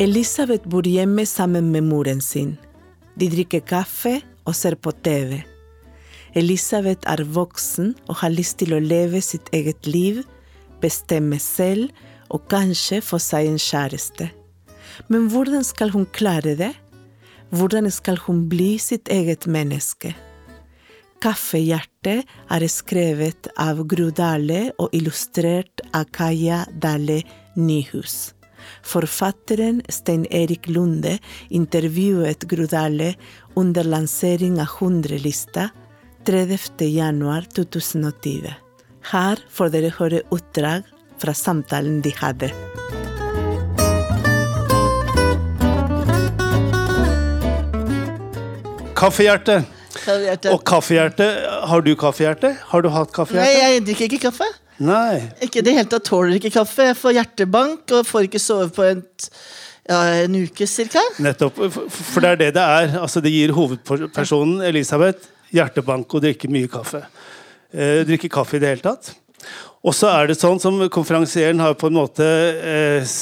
Elisabeth bor hjemme sammen med moren sin. De drikker kaffe og ser på TV. Elisabeth er voksen og har lyst til å leve sitt eget liv, bestemme selv og kanskje få seg en kjæreste. Men hvordan skal hun klare det? Hvordan skal hun bli sitt eget menneske? Kaffehjertet er skrevet av Gro Dale og illustrert av Kaja Dale Nyhus. Forfatteren Stein Erik Lunde intervjuet Grudale under lansering av 100-lista 30. januar 2020. Her får dere høre utdrag fra samtalen de hadde. Kaffehjerte. Kaffehjerte. Og kaffehjerte. Har du kaffehjerte? Har du hatt Nei, jeg drikker ikke kaffe. Nei. Ikke det hele tatt tåler ikke kaffe. Jeg får hjertebank og får ikke sove på en, ja, en uke cirka. Nettopp. For- det er det det er. Altså, det gir hovedpersonen Elisabeth hjertebank og drikker mye kaffe. Eh, drikker kaffe i det hele tatt. Og så er det sånn som konferansieren har på en måte eh,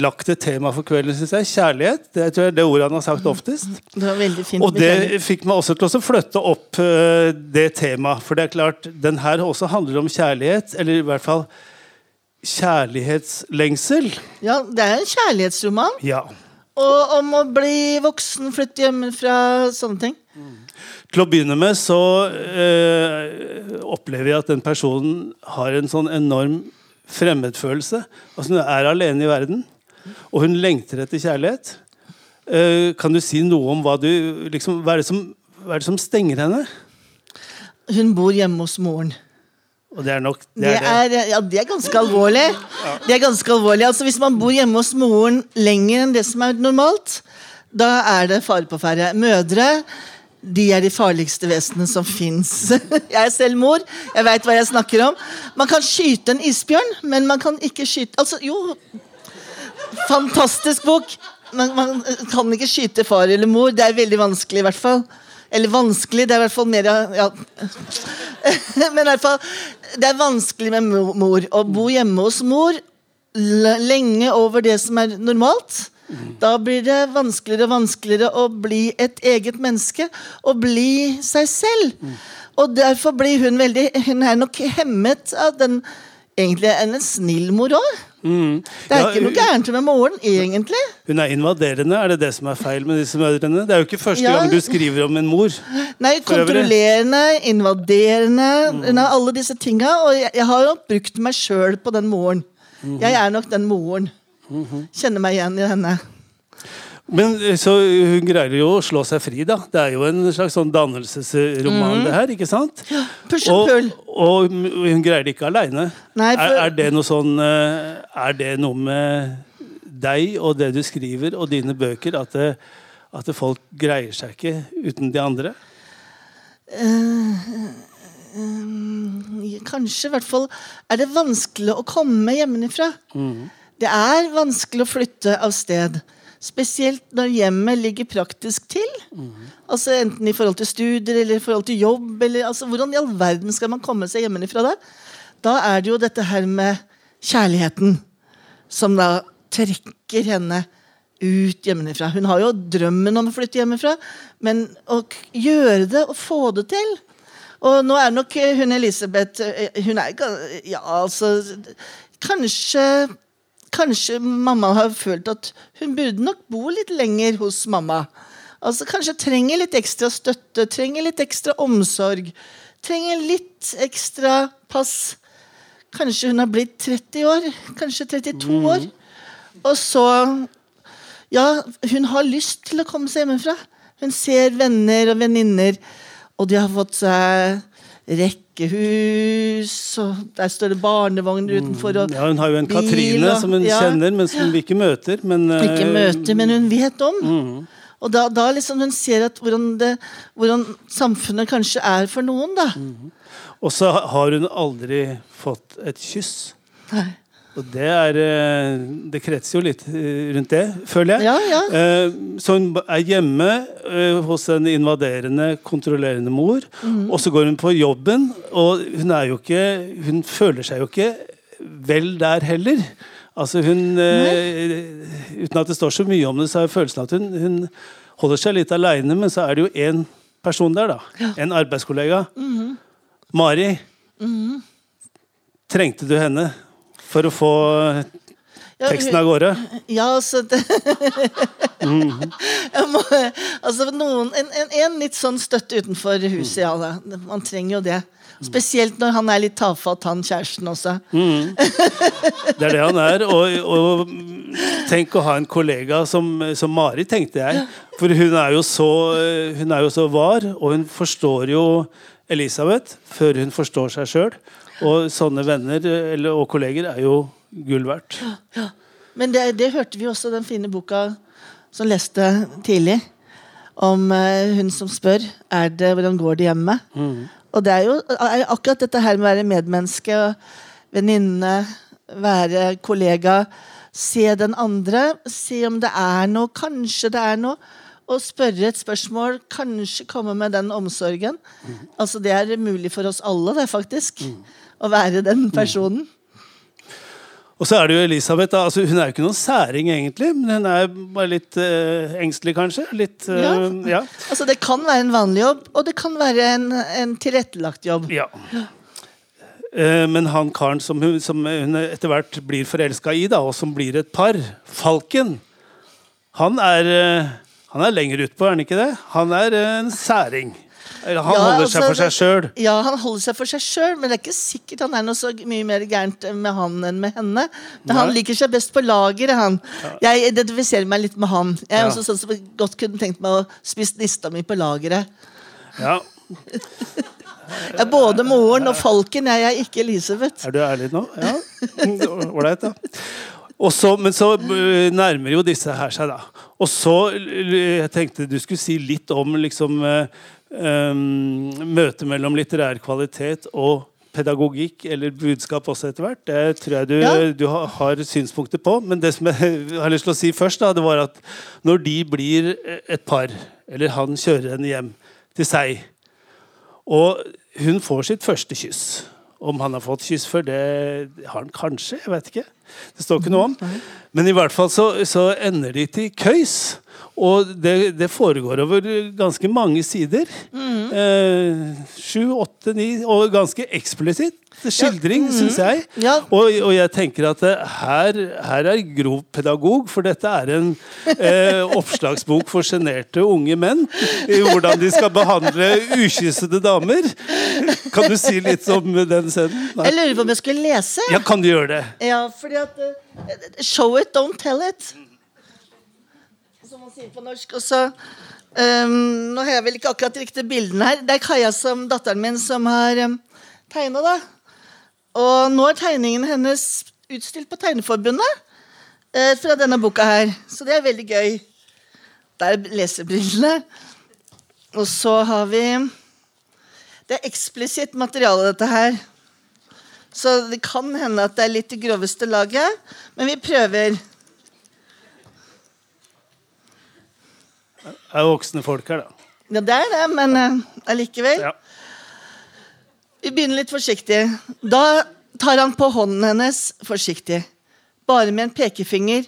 lagt et tema for kvelden, syns jeg. Kjærlighet. Det tror jeg er det ordet han har sagt oftest. Det var veldig fint. Og det fikk meg også til å flytte opp eh, det temaet. For det er klart, den her også handler om kjærlighet. Eller i hvert fall kjærlighetslengsel. Ja, det er en kjærlighetsroman. Ja. Og om å bli voksen, flytte hjemmefra, sånne ting. Til å begynne med så eh, opplever jeg at den personen har en sånn enorm fremmedfølelse. Altså Hun er alene i verden, og hun lengter etter kjærlighet. Eh, kan du si noe om hva du liksom, hva, er det som, hva er det som stenger henne? Hun bor hjemme hos moren. Og det er nok det er det. er, ja, det er ganske alvorlig. Det er ganske alvorlig. Altså, hvis man bor hjemme hos moren lenger enn det som er normalt, da er det fare på ferde. Mødre de er de farligste vesenene som fins. Jeg er selv mor, jeg veit hva jeg snakker om. Man kan skyte en isbjørn, men man kan ikke skyte Altså, jo Fantastisk bok. Man, man kan ikke skyte far eller mor. Det er veldig vanskelig, i hvert fall. Eller vanskelig, det er i hvert fall mer ja. Men i hvert fall, det er vanskelig med mor. Å bo hjemme hos mor lenge over det som er normalt. Da blir det vanskeligere og vanskeligere å bli et eget menneske. Og bli seg selv. Og derfor blir hun veldig Hun er nok hemmet av den Egentlig er en snill mor òg. Mm. Det er Ja, ikke noe gærent med moren, egentlig. Hun er invaderende, er det det som er feil med disse mødrene? Det er jo ikke første Ja. gang du skriver om en mor. Nei, kontrollerende, invaderende har alle disse tinga. Og jeg, jeg har jo brukt meg sjøl på den moren. Jeg er nok den moren. Kjenner meg igjen i henne. Men eh, så hun greier jo å slå seg fri, da. Det er jo en slags sånn dannelsesroman, det her, ikke sant? Push and Og, pull. og hun greier det ikke aleine. For... Er, er det noe sånn eh, Er det noe med deg og det du skriver og dine bøker, at, det, at det folk greier seg ikke uten de andre? Kanskje, i hvert fall, er det vanskelig å komme hjemmefra. Det er vanskelig å flytte av sted. Spesielt når hjemmet ligger praktisk til. Altså Enten i forhold til studier eller i forhold til jobb. Eller, altså, hvordan i all verden skal man komme seg hjemmefra da? Da er det jo dette her med kjærligheten som da trekker henne ut hjemmefra. Hun har jo drømmen om å flytte hjemmefra, men å gjøre det og få det til Og nå er nok eh, hun Elisabeth eh, Hun er Ja, altså Kanskje Kanskje mamma har følt at hun burde nok bo litt lenger hos mamma. Altså Kanskje trenger litt ekstra støtte, trenger litt ekstra omsorg. Trenger litt ekstra pass. Kanskje hun har blitt 30 år, kanskje 32 år. Og så Ja, hun har lyst til å komme seg hjemmefra. Hun ser venner og venninner, og de har fått seg rekkehus, og der står det barnevogner utenfor. Og Ja, Hun har jo en bil, Katrine og- som hun ja. kjenner, men som vi ikke møter. Men, eh, Ikke møter, men hun vet om. Og da, da liksom hun ser at hvordan, det, hvordan samfunnet kanskje er for noen, da. Og så har hun aldri fått et kyss. Nei. Og det er eh, Det kretser jo litt eh, rundt det, føler jeg. Ja, ja. Eh, Så hun er hjemme hos en invaderende, kontrollerende mor. Mm. Og så går hun på jobben, og hun er jo ikke Hun føler seg jo ikke vel der heller. Altså hun, Uten at det står så mye om det, så har jeg følelsen av at hun, hun holder seg litt aleine, men så er det jo én person der, da. En arbeidskollega. Mari. Trengte du henne for å få teksten av gårde? Ja, altså det må, altså noen, en, en, en litt sånn støtte utenfor huset, ja. Da. Man trenger jo det. Spesielt når han er litt tafatt, han kjæresten også. Det er det han er. Og, og tenk å ha en kollega som, som Mari, tenkte jeg. For hun er, jo så, hun er jo så var, og hun forstår jo Elisabeth før hun forstår seg sjøl. Og sånne venner eller, og kolleger er jo gull verdt. Men det, det hørte vi også den fine boka som leste tidlig. Om eh, hun som spør er det, hvordan går det hjemme. Og det er jo er akkurat dette her med å være medmenneske, venninne, være kollega. Se den andre, se om det er noe, kanskje det er noe. Og spørre et spørsmål, kanskje komme med den omsorgen. Altså Det er mulig for oss alle, det, faktisk. Å være den personen. Og så er det jo Elisabeth. Da. Altså, hun er jo ikke noen særing, egentlig, men hun er bare litt eh, engstelig, kanskje. Litt eh, Ja. ja. Altså Det kan være en vanlig jobb, og det kan være en, en tilrettelagt jobb. Ja. Eh, Men han karen som hun, som hun etter hvert blir forelska i, da, og som blir et par, Falken, han er, uh, han er lenger utpå, er han ikke det? Han er uh, en særing. Eller Han Ja, holder seg altså, for seg sjøl. Ja, han holder seg for seg sjøl, men det er ikke sikkert han er noe så mye mer gærent med han enn med henne. Men han liker seg best på lageret, han. Jeg identifiserer meg litt med han. Jeg er Ja. også sånn som godt kunne tenkt meg å spise nista mi på lageret. Ja. Jeg er både moren og falken, jeg er ikke Elisabeth. Er du ærlig nå? Ja. Ålreit, da. Og så, men så eh, nærmer jo disse her seg, da. Og så Jeg tenkte du skulle si litt om liksom eh, em, møtet mellom litterær kvalitet og pedagogikk, eller budskap også etter hvert. Det tror jeg du, Ja. du har, har synspunkter på. Men det som jeg har lyst til å si først, da, det var at når de blir et par, eller han kjører henne hjem til seg, og hun får sitt første kyss. Om han har fått kyss før, det har han kanskje. Jeg vet ikke. Det står ikke noe om. Men i hvert fall så, så ender de til køys. Og det, det foregår over ganske mange sider. Eh, Sju, åtte, ni, og ganske eksplisitt skildring, syns jeg. Ja. Og, og jeg tenker at eh, her, her er grov pedagog, for dette er en eh, oppslagsbok for sjenerte unge menn. I hvordan de skal behandle ukyssede damer. Kan du si litt om den scenen? Nei. Jeg lurer på om jeg skulle lese. Ja, kan du gjøre det? Ja, fordi at uh, Show it, don't tell it. Sier på norsk. Og så ehm, Nå har jeg vel ikke akkurat de riktige bildene her. Det er Kaja, som, datteren min, som har um, tegna, da. Og nå er tegningen hennes utstilt på Tegneforbundet uh, fra denne boka her. Så det er veldig gøy. Der er lesebrillene. Og så har vi Det er eksplisitt materiale, dette her. Så det kan hende at det er litt i groveste laget, men vi prøver. Det er voksne folk her, da. Ja, det er det, men eh, allikevel. Ja. Vi begynner litt forsiktig. Da tar han på hånden hennes forsiktig, bare med en pekefinger.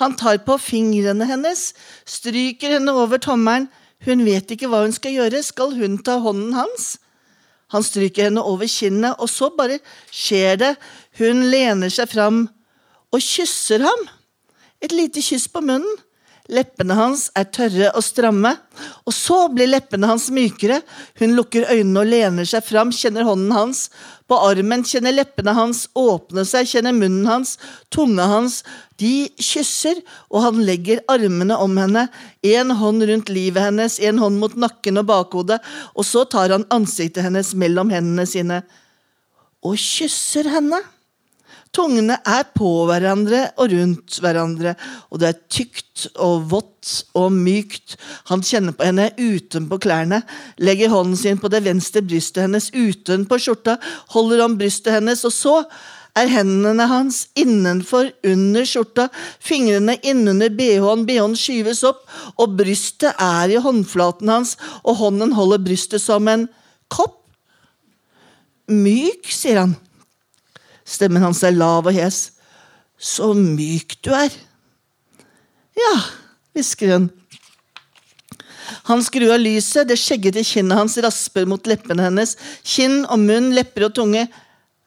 Han tar på fingrene hennes, stryker henne over tommelen. Hun vet ikke hva hun skal gjøre. Skal hun ta hånden hans? Han stryker henne over kinnet, og så bare skjer det. Hun lener seg fram og kysser ham. Et lite kyss på munnen. Leppene hans er tørre og stramme, og så blir leppene hans mykere. Hun lukker øynene og lener seg fram, kjenner hånden hans på armen, kjenner leppene hans åpne seg, kjenner munnen hans, tunga hans. De kysser, og han legger armene om henne, en hånd rundt livet hennes, en hånd mot nakken og bakhodet, og så tar han ansiktet hennes mellom hendene sine og kysser henne. Tungene er på hverandre og rundt hverandre, og det er tykt og vått og mykt. Han kjenner på henne utenpå klærne, legger hånden sin på det venstre brystet hennes utenpå skjorta, holder om brystet hennes, og så er hendene hans innenfor under skjorta, fingrene innunder bh-en, bh-en skyves opp, og brystet er i håndflaten hans, og hånden holder brystet som en kopp. Myk, sier han. Stemmen hans er lav og hes. Så myk du er. Ja, hvisker hun. Han skrur av lyset, det skjeggete kinnet hans rasper mot leppene hennes. Kinn og munn, lepper og tunge.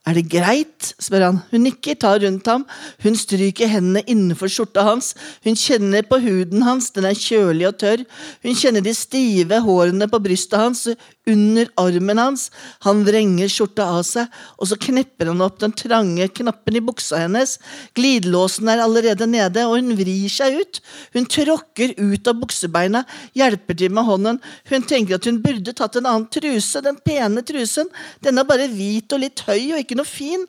Er det greit? spør han. Hun nikker, tar rundt ham. Hun stryker hendene innenfor skjorta hans. Hun kjenner på huden hans, den er kjølig og tørr. Hun kjenner de stive hårene på brystet hans, under armen hans. Han vrenger skjorta av seg, og så knepper han opp den trange knappen i buksa hennes. Glidelåsen er allerede nede, og hun vrir seg ut. Hun tråkker ut av buksebeina, hjelper til med hånden. Hun tenker at hun burde tatt en annen truse, den pene trusen. Den er bare hvit og litt høy og ikke noe fin.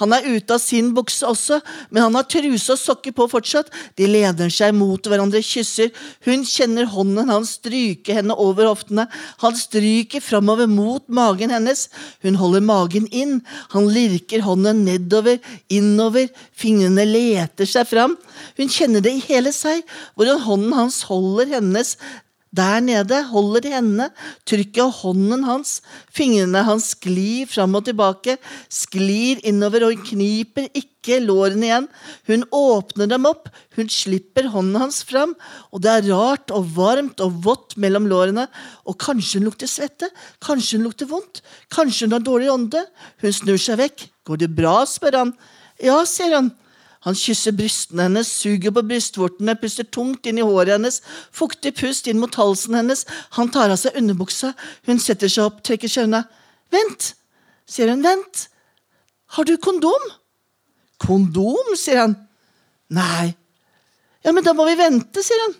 Han er ute av sin bukse også, men han har truse og sokker på fortsatt. De leder seg mot hverandre, kysser. Hun kjenner hånden hans stryke henne over hoftene. Han stryker framover mot magen hennes. Hun holder magen inn. Han lirker hånden nedover, innover. Fingrene leter seg fram. Hun kjenner det i hele seg, hvordan hånden hans holder hennes der nede holder de hendene, trykket av hånden hans, fingrene hans sklir fram og tilbake, sklir innover og hun kniper ikke lårene igjen. Hun åpner dem opp, hun slipper hånden hans fram, og det er rart og varmt og vått mellom lårene, og kanskje hun lukter svette, kanskje hun lukter vondt, kanskje hun har dårlig ånde. Hun snur seg vekk. Går det bra? spør han. Ja, sier han. Han kysser brystene hennes, suger på brystvortene, puster tungt inn i håret hennes, fuktig pust inn mot halsen hennes. Han tar av seg underbuksa. Hun setter seg opp, trekker seg unna. Vent, sier hun. Vent. Har du kondom? Kondom, sier han. Nei. Ja, men da må vi vente, sier han.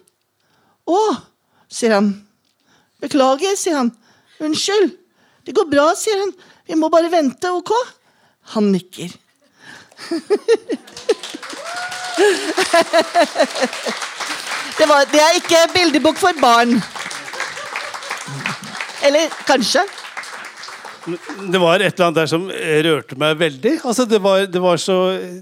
Å, sier han. Beklager, sier han. Unnskyld. Det går bra, sier han. Vi må bare vente, ok? Han nikker. Det, var, det er ikke bildebok for barn. Eller kanskje. Det var et eller annet der som rørte meg veldig. Altså, det, var, det, var så,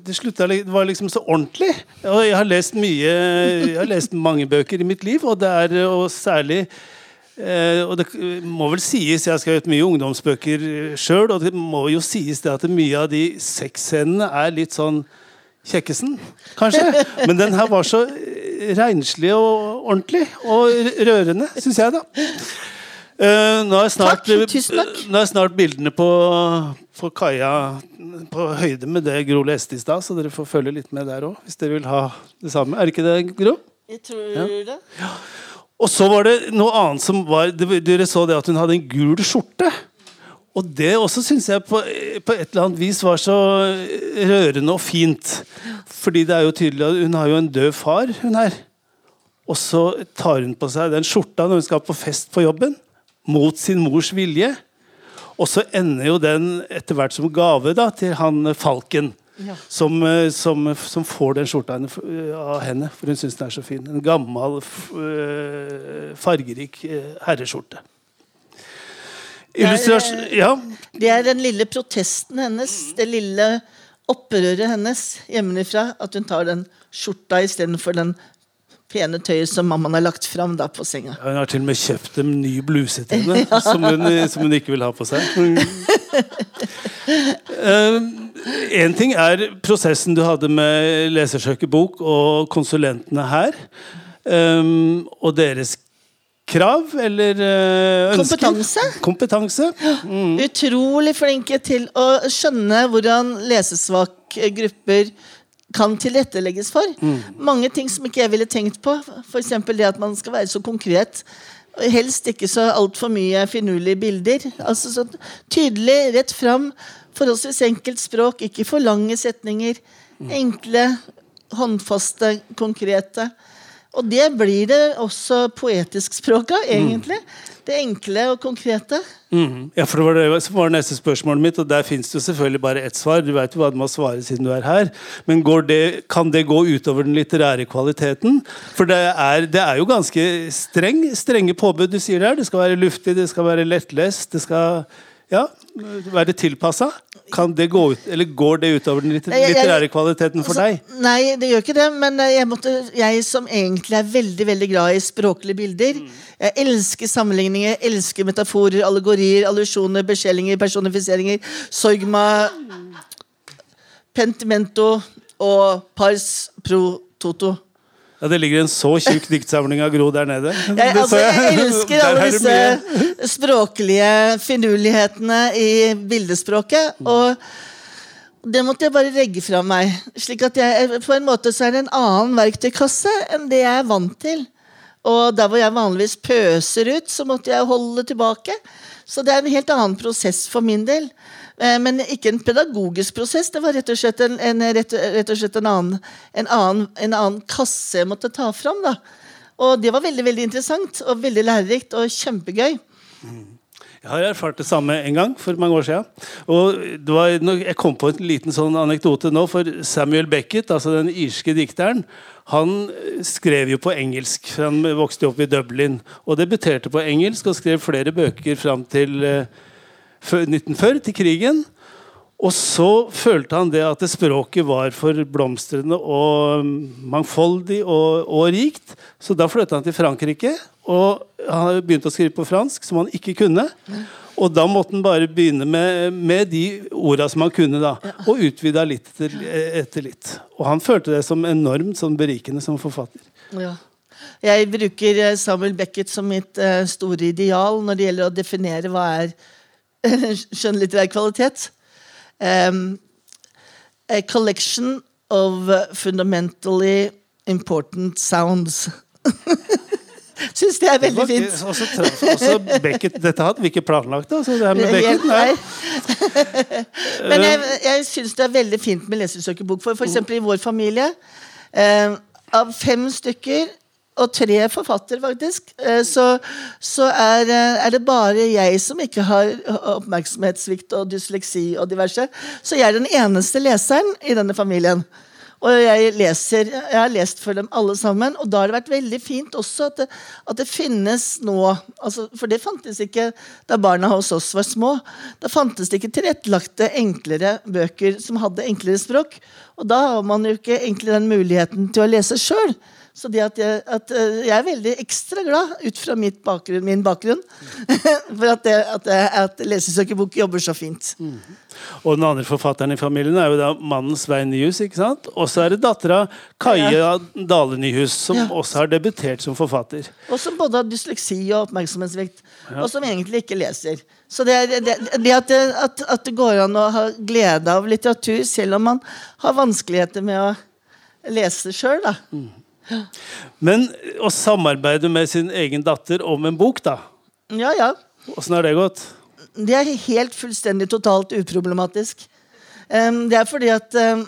det, slutta, det var liksom så ordentlig. Og jeg har lest mye Jeg har lest mange bøker i mitt liv, og det er og særlig eh, og det må vel sies, Jeg har skrevet mye ungdomsbøker sjøl, og det må jo sies det at mye av de sexscenene er litt sånn Kjekkesen, kanskje. Men den her var så renslig og ordentlig. Og rørende, syns jeg, da. Uh, nå, er snart, takk, nå er snart bildene på, på kaia på høyde med det Gro leste i stad, så dere får følge litt med der òg. Hvis dere vil ha det samme. Er det ikke det, Gro? Jeg tror ja. det. Ja. Og så var det noe annet som var Dere så det at hun hadde en gul skjorte. Og det også syns jeg på, på, et eller annet vis var så rørende og fint. Fordi det er jo tydelig at hun har jo en død far, hun her. Og så tar hun på seg den skjorta når hun skal på fest på jobben. Mot sin mors vilje. Og så ender jo den etter hvert som gave da, til han Falken. Ja. Som, som, som, får den skjorta av henne, for hun syns den er så fin. En gammel, fargerik eh, herreskjorte. Det er, Ja. Det er den lille protesten hennes, det lille opprøret hennes hjemmefra. At hun tar den skjorta istedenfor den pene tøyet som mammaen har lagt fram da på senga. Ja, hun har til og med kjøpt en ny bluse til henne ja. som, hun, som, hun, ikke vil ha på seg. uh, en ting er prosessen du hadde med Lesersøkerbok og konsulentene her. Um, og deres krav eller uh, ønsker? Kompetanse. Kompetanse. Mm. Utrolig flinke til å skjønne hvordan lesesvake grupper kan tilrettelegges for. Mm. Mange ting som ikke jeg ville tenkt på. F.eks. det at man skal være så konkret. Helst ikke så altfor mye finurlige bilder. Altså så Tydelig, rett fram, forholdsvis enkelt språk. Ikke for lange setninger. Enkle, håndfaste, konkrete. Og det blir det også poetisk språk av, egentlig. Mm. Det enkle og konkrete. Mm. Ja, for det var det som var neste spørsmålet mitt, og der fins det jo selvfølgelig bare ett svar. Du vet jo hva du må svare siden du er her. Men det, kan det gå utover den litterære kvaliteten? For det er, det er jo ganske streng, strenge påbud du sier der. Det skal være luftig, det skal være lettlest, det skal ja, være tilpassa? Kan det gå ut, eller Går det utover den litterære kvaliteten for deg? Nei, det gjør ikke det. Men jeg, måtte, jeg som egentlig er veldig veldig glad i språklige bilder Jeg elsker sammenligninger, jeg elsker metaforer, allegorier, allusjoner, beskjellinger, personifiseringer. Sorgma, pentimento og pars pro toto. Ja, Det ligger en så tjukk diktsamling av Gro der nede. Jeg, altså, jeg elsker alle disse språklige finurlighetene i bildespråket. Og det måtte jeg bare legge fra meg. Slik at jeg, På en måte så er det en annen verktøykasse enn det jeg er vant til. Og der hvor jeg vanligvis pøser ut, så måtte jeg holde tilbake. Så det er en helt annen prosess for min del. Eh, Men ikke en pedagogisk prosess. Det var rett og slett en, en, og slett en, annen, en, annen, en annen kasse jeg måtte ta fram. Da. Og det var veldig veldig interessant og veldig lærerikt og kjempegøy. Jeg har erfart det samme en gang for mange år siden. Og var, jeg kom på en liten sånn anekdote nå, for Samuel Beckett, altså den irske dikteren, han skrev jo på engelsk. Han vokste opp i Dublin og debuterte på engelsk og skrev flere bøker fram til eh, 1940, til krigen. Og så følte han det at det språket var for blomstrende og mangfoldig og, og rikt. Så da flytta han til Frankrike og han begynte å skrive på fransk, som han ikke kunne. Og da måtte han bare begynne med, med de orda som han kunne, da. Og utvida litt etter, etter litt. Og han følte det som enormt sånn berikende som forfatter. Ja. Jeg bruker eh, Samuel Beckett som mitt eh, store ideal når det gjelder å definere hva er skjønnlitterær kvalitet. Um, a collection of fundamentally important sounds. Syns det er Det veldig var fint. også også Beckett, dette hadde vi ikke planlagt. Altså, det her med Beckett, nei. Men jeg, jeg syns det er veldig fint med lesersøkerbok. For f.eks. i vår familie. Eh, av fem stykker, og tre forfattere, faktisk, eh, så, så er, eh, er det bare jeg som ikke har oppmerksomhetssvikt og dysleksi og diverse. Så jeg er den eneste leseren i denne familien. Og jeg, leser, jeg har lest for dem alle sammen, og da har det vært veldig fint også at det, at det finnes nå altså, For det fantes ikke da barna hos oss var små. Da fantes det ikke tilrettelagte, enklere bøker som hadde enklere språk. Og da har man jo ikke egentlig den muligheten til å lese sjøl. Så at jeg, at eh, jeg er veldig ekstra glad ut fra bakgrunn, min bakgrunn for at, det, at, at lesesøkerbok jobber så fint. Og den andre forfatteren i familien er jo da mannen Svein Nyhus. ikke sant? Og så er det dattera Kaja Dale Nyhus, som Ja. også har debutert som forfatter. Og som både har dysleksi og oppmerksomhetssvikt. Og som egentlig ikke leser. Så det, er, det, det at, det, at, at det går an å ha glede av litteratur selv om man har vanskeligheter med å lese sjøl, da. Men å samarbeide med sin egen datter om en bok, da. Ja, ja. Åssen har det gått? Det er helt fullstendig totalt uproblematisk. Um, det er fordi at um,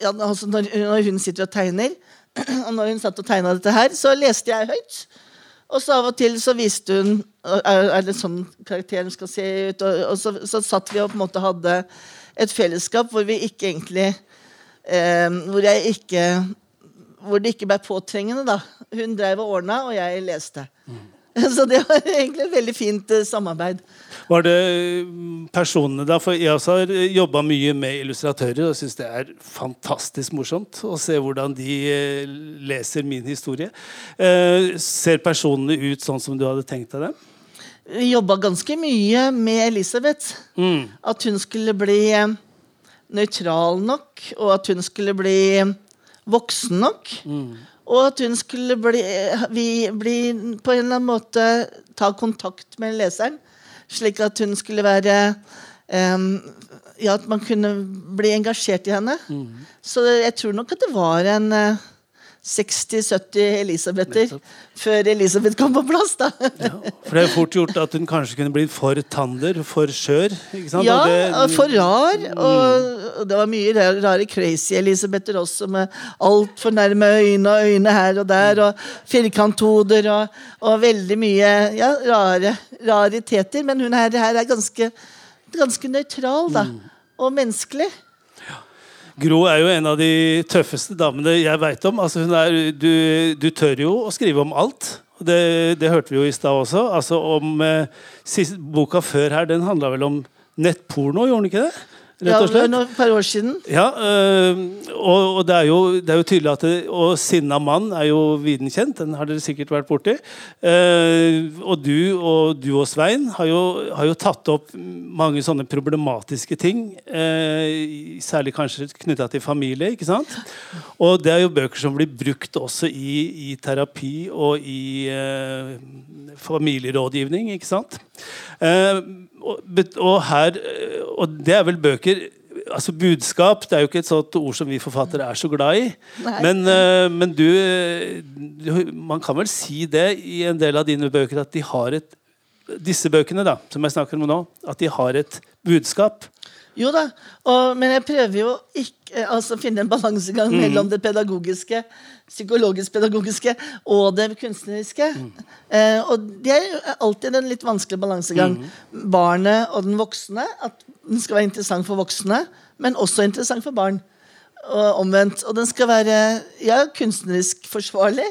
ja, altså når, når hun sitter og tegner, og når hun satt og tegna dette her, så leste jeg høyt. Og så av og til så viste hun Er, er det sånn karakteren skal se ut? Og, og så, så satt vi og på en måte hadde et fellesskap hvor vi ikke egentlig um, Hvor jeg ikke Hvor det ikke ble påtrengende, da. Hun drev og ordna, og jeg leste. Så det var egentlig et veldig fint eh, samarbeid. Var det mm, personene da? For jeg også har jobba mye med illustratører og syns det er fantastisk morsomt å se hvordan de eh, leser min historie. Eh, ser personene ut sånn som du hadde tenkt deg dem? Vi jobba ganske mye med Elisabeth. Mm. At hun skulle bli eh, nøytral nok, og at hun skulle bli eh, voksen nok. Og at hun skulle bli, vi, bli på en eller annen måte ta kontakt med leseren. Slik at hun skulle være um, Ja, at man kunne bli engasjert i henne. Så jeg tror nok at det var en eh, 60-70 Elisabeter før Elisabeth kom på plass. da Ja, for det er fort gjort at hun kanskje kunne blitt for tander, for skjør. Ja, Og det- og for rar. Og, og det var mye rare, crazy Elisabeter også, med altfor nærme øyne og øyne her og der, og firkanthoder og, og veldig mye ja, rare rariteter. Men hun her, her er ganske, ganske nøytral, da. Og menneskelig. Gro er jo en av de tøffeste damene jeg veit om. Altså er, du, du tør jo å skrive om alt. Det, det hørte vi jo i stad også. Altså om eh, siste, Boka før her den handla vel om nettporno, gjorde den ikke det? Rett og slett. Ja, et par år siden. Ja, øh, og, og det, er jo, det, er jo, tydelig at det, Og 'Sinna mann' er jo viden kjent. Den har dere sikkert vært borti. Uh, og du og du og Svein har jo, har jo tatt opp mange sånne problematiske ting. Uh, særlig kanskje knytta til familie. ikke sant? Og det er jo bøker som blir brukt også i, i terapi og i uh, familierådgivning. ikke sant? Og, her, og det er vel bøker altså Budskap det er jo ikke et sånt ord som vi forfattere er så glad i. Men, uh, men du, du, Man kan vel si det i en del av dine bøker at de har et Disse bøkene da, som jeg snakker om nå, at de har et budskap. Jo da, og, men jeg prøver jo ikke altså finne en balansegang mm. mellom det pedagogiske, psykologisk-pedagogiske og det kunstneriske. Mm. Eh, og det er alltid en litt vanskelig balansegang. Mm. Barnet og den voksne. At den skal være interessant for voksne, men også interessant for barn. Og omvendt. Og den skal være ja, kunstnerisk forsvarlig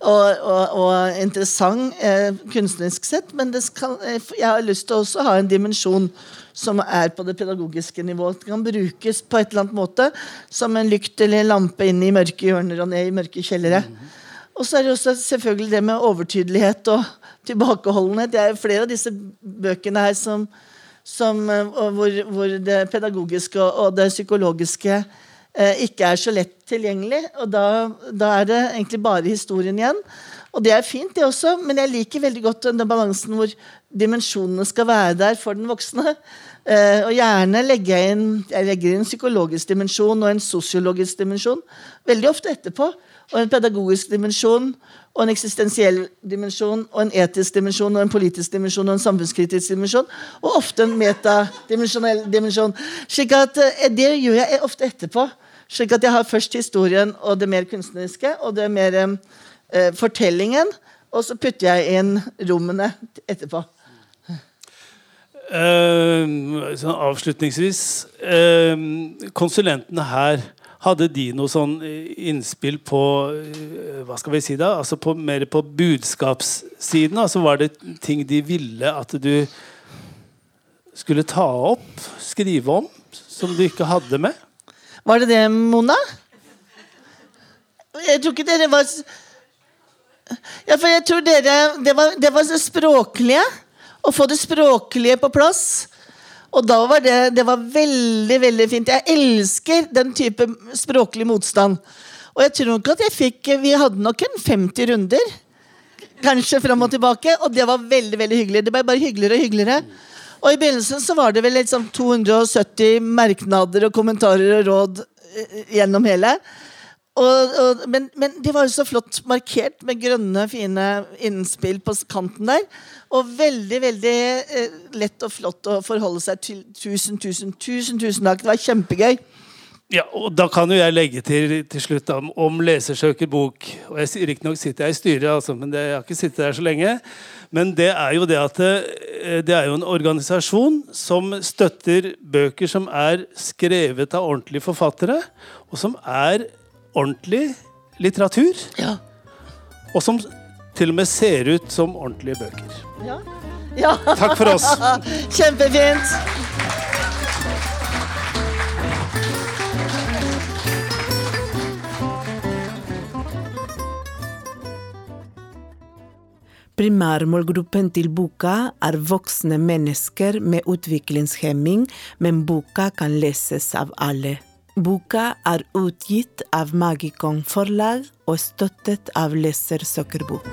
og, og, og interessant eh, kunstnerisk sett, men skal, eh, jeg har lyst til å ha en dimensjon som er på det pedagogiske nivået. Det kan brukes på et eller annet måte som en lykt eller lampe inn i mørke hjørner og ned i mørke kjellere. Og så er det også selvfølgelig det med overtydelighet og tilbakeholdenhet. Det er flere av disse bøkene her som, som, eh, hvor, hvor, det pedagogiske og det psykologiske eh, ikke er så lett tilgjengelig. Og da, da, er det egentlig bare historien igjen. Og det er fint, det også, men jeg liker veldig godt den balansen hvor dimensjonene skal være der for den voksne. Eh, og gjerne legger jeg inn jeg legger inn en psykologisk dimensjon og en sosiologisk dimensjon. Veldig ofte etterpå. Og en pedagogisk dimensjon og en eksistensiell dimensjon, og en etisk dimensjon, og en politisk dimensjon og en samfunnskritisk dimensjon. Og ofte en metadimensjonell dimensjon. slik at eh, Det gjør jeg ofte etterpå. Slik at jeg har først historien og det mer kunstneriske og det mer eh, fortellingen. Og så putter jeg inn rommene etterpå. Uh, sånn avslutningsvis uh, Konsulentene her hadde de noe sånn eh, innspill på eh, hva skal vi si da, altså på, mer på budskapssiden? altså Var det ting de ville at du skulle ta opp, skrive om, som du ikke hadde med? Var det det, Mona? Jeg tror ikke dere var Ja, for jeg tror dere Det var det, var det språklige. Å få det språklige på plass. Og da var det, det var veldig veldig fint. Jeg elsker den type språklig motstand. Og jeg tror nok at jeg fikk Vi hadde nok en 50 runder. Kanskje fram og tilbake. Og det var veldig veldig hyggelig. Det ble bare hyggeligere og hyggeligere. Og i begynnelsen så var det vel liksom 270 merknader og kommentarer og råd eh, gjennom hele. Og, og, men, men, de var jo så flott markert med grønne, fine innspill på kanten der. Og veldig veldig eh, lett og flott å forholde seg til. Tusen, tusen, tusen, tusen takk. Det var kjempegøy. Ja, og Da kan jo jeg legge til til slutt om, om lesersøker bok. og jeg Riktignok sitter jeg i styret, altså, men det, jeg har ikke sittet der så lenge. Men det er jo det at det, eh, det er jo en organisasjon som støtter bøker som er skrevet av ordentlige forfattere, og som er ordentlig litteratur. Ja. Og som til og med ser ut som ordentlige bøker. Ja. ja. Takk for oss. Kjempefint. Primærmålgruppen til boka er voksne mennesker med utviklingshemming, men boka kan leses av alle. Boka er utgitt av Magikon forlag og støttet av Leser Søkerbok.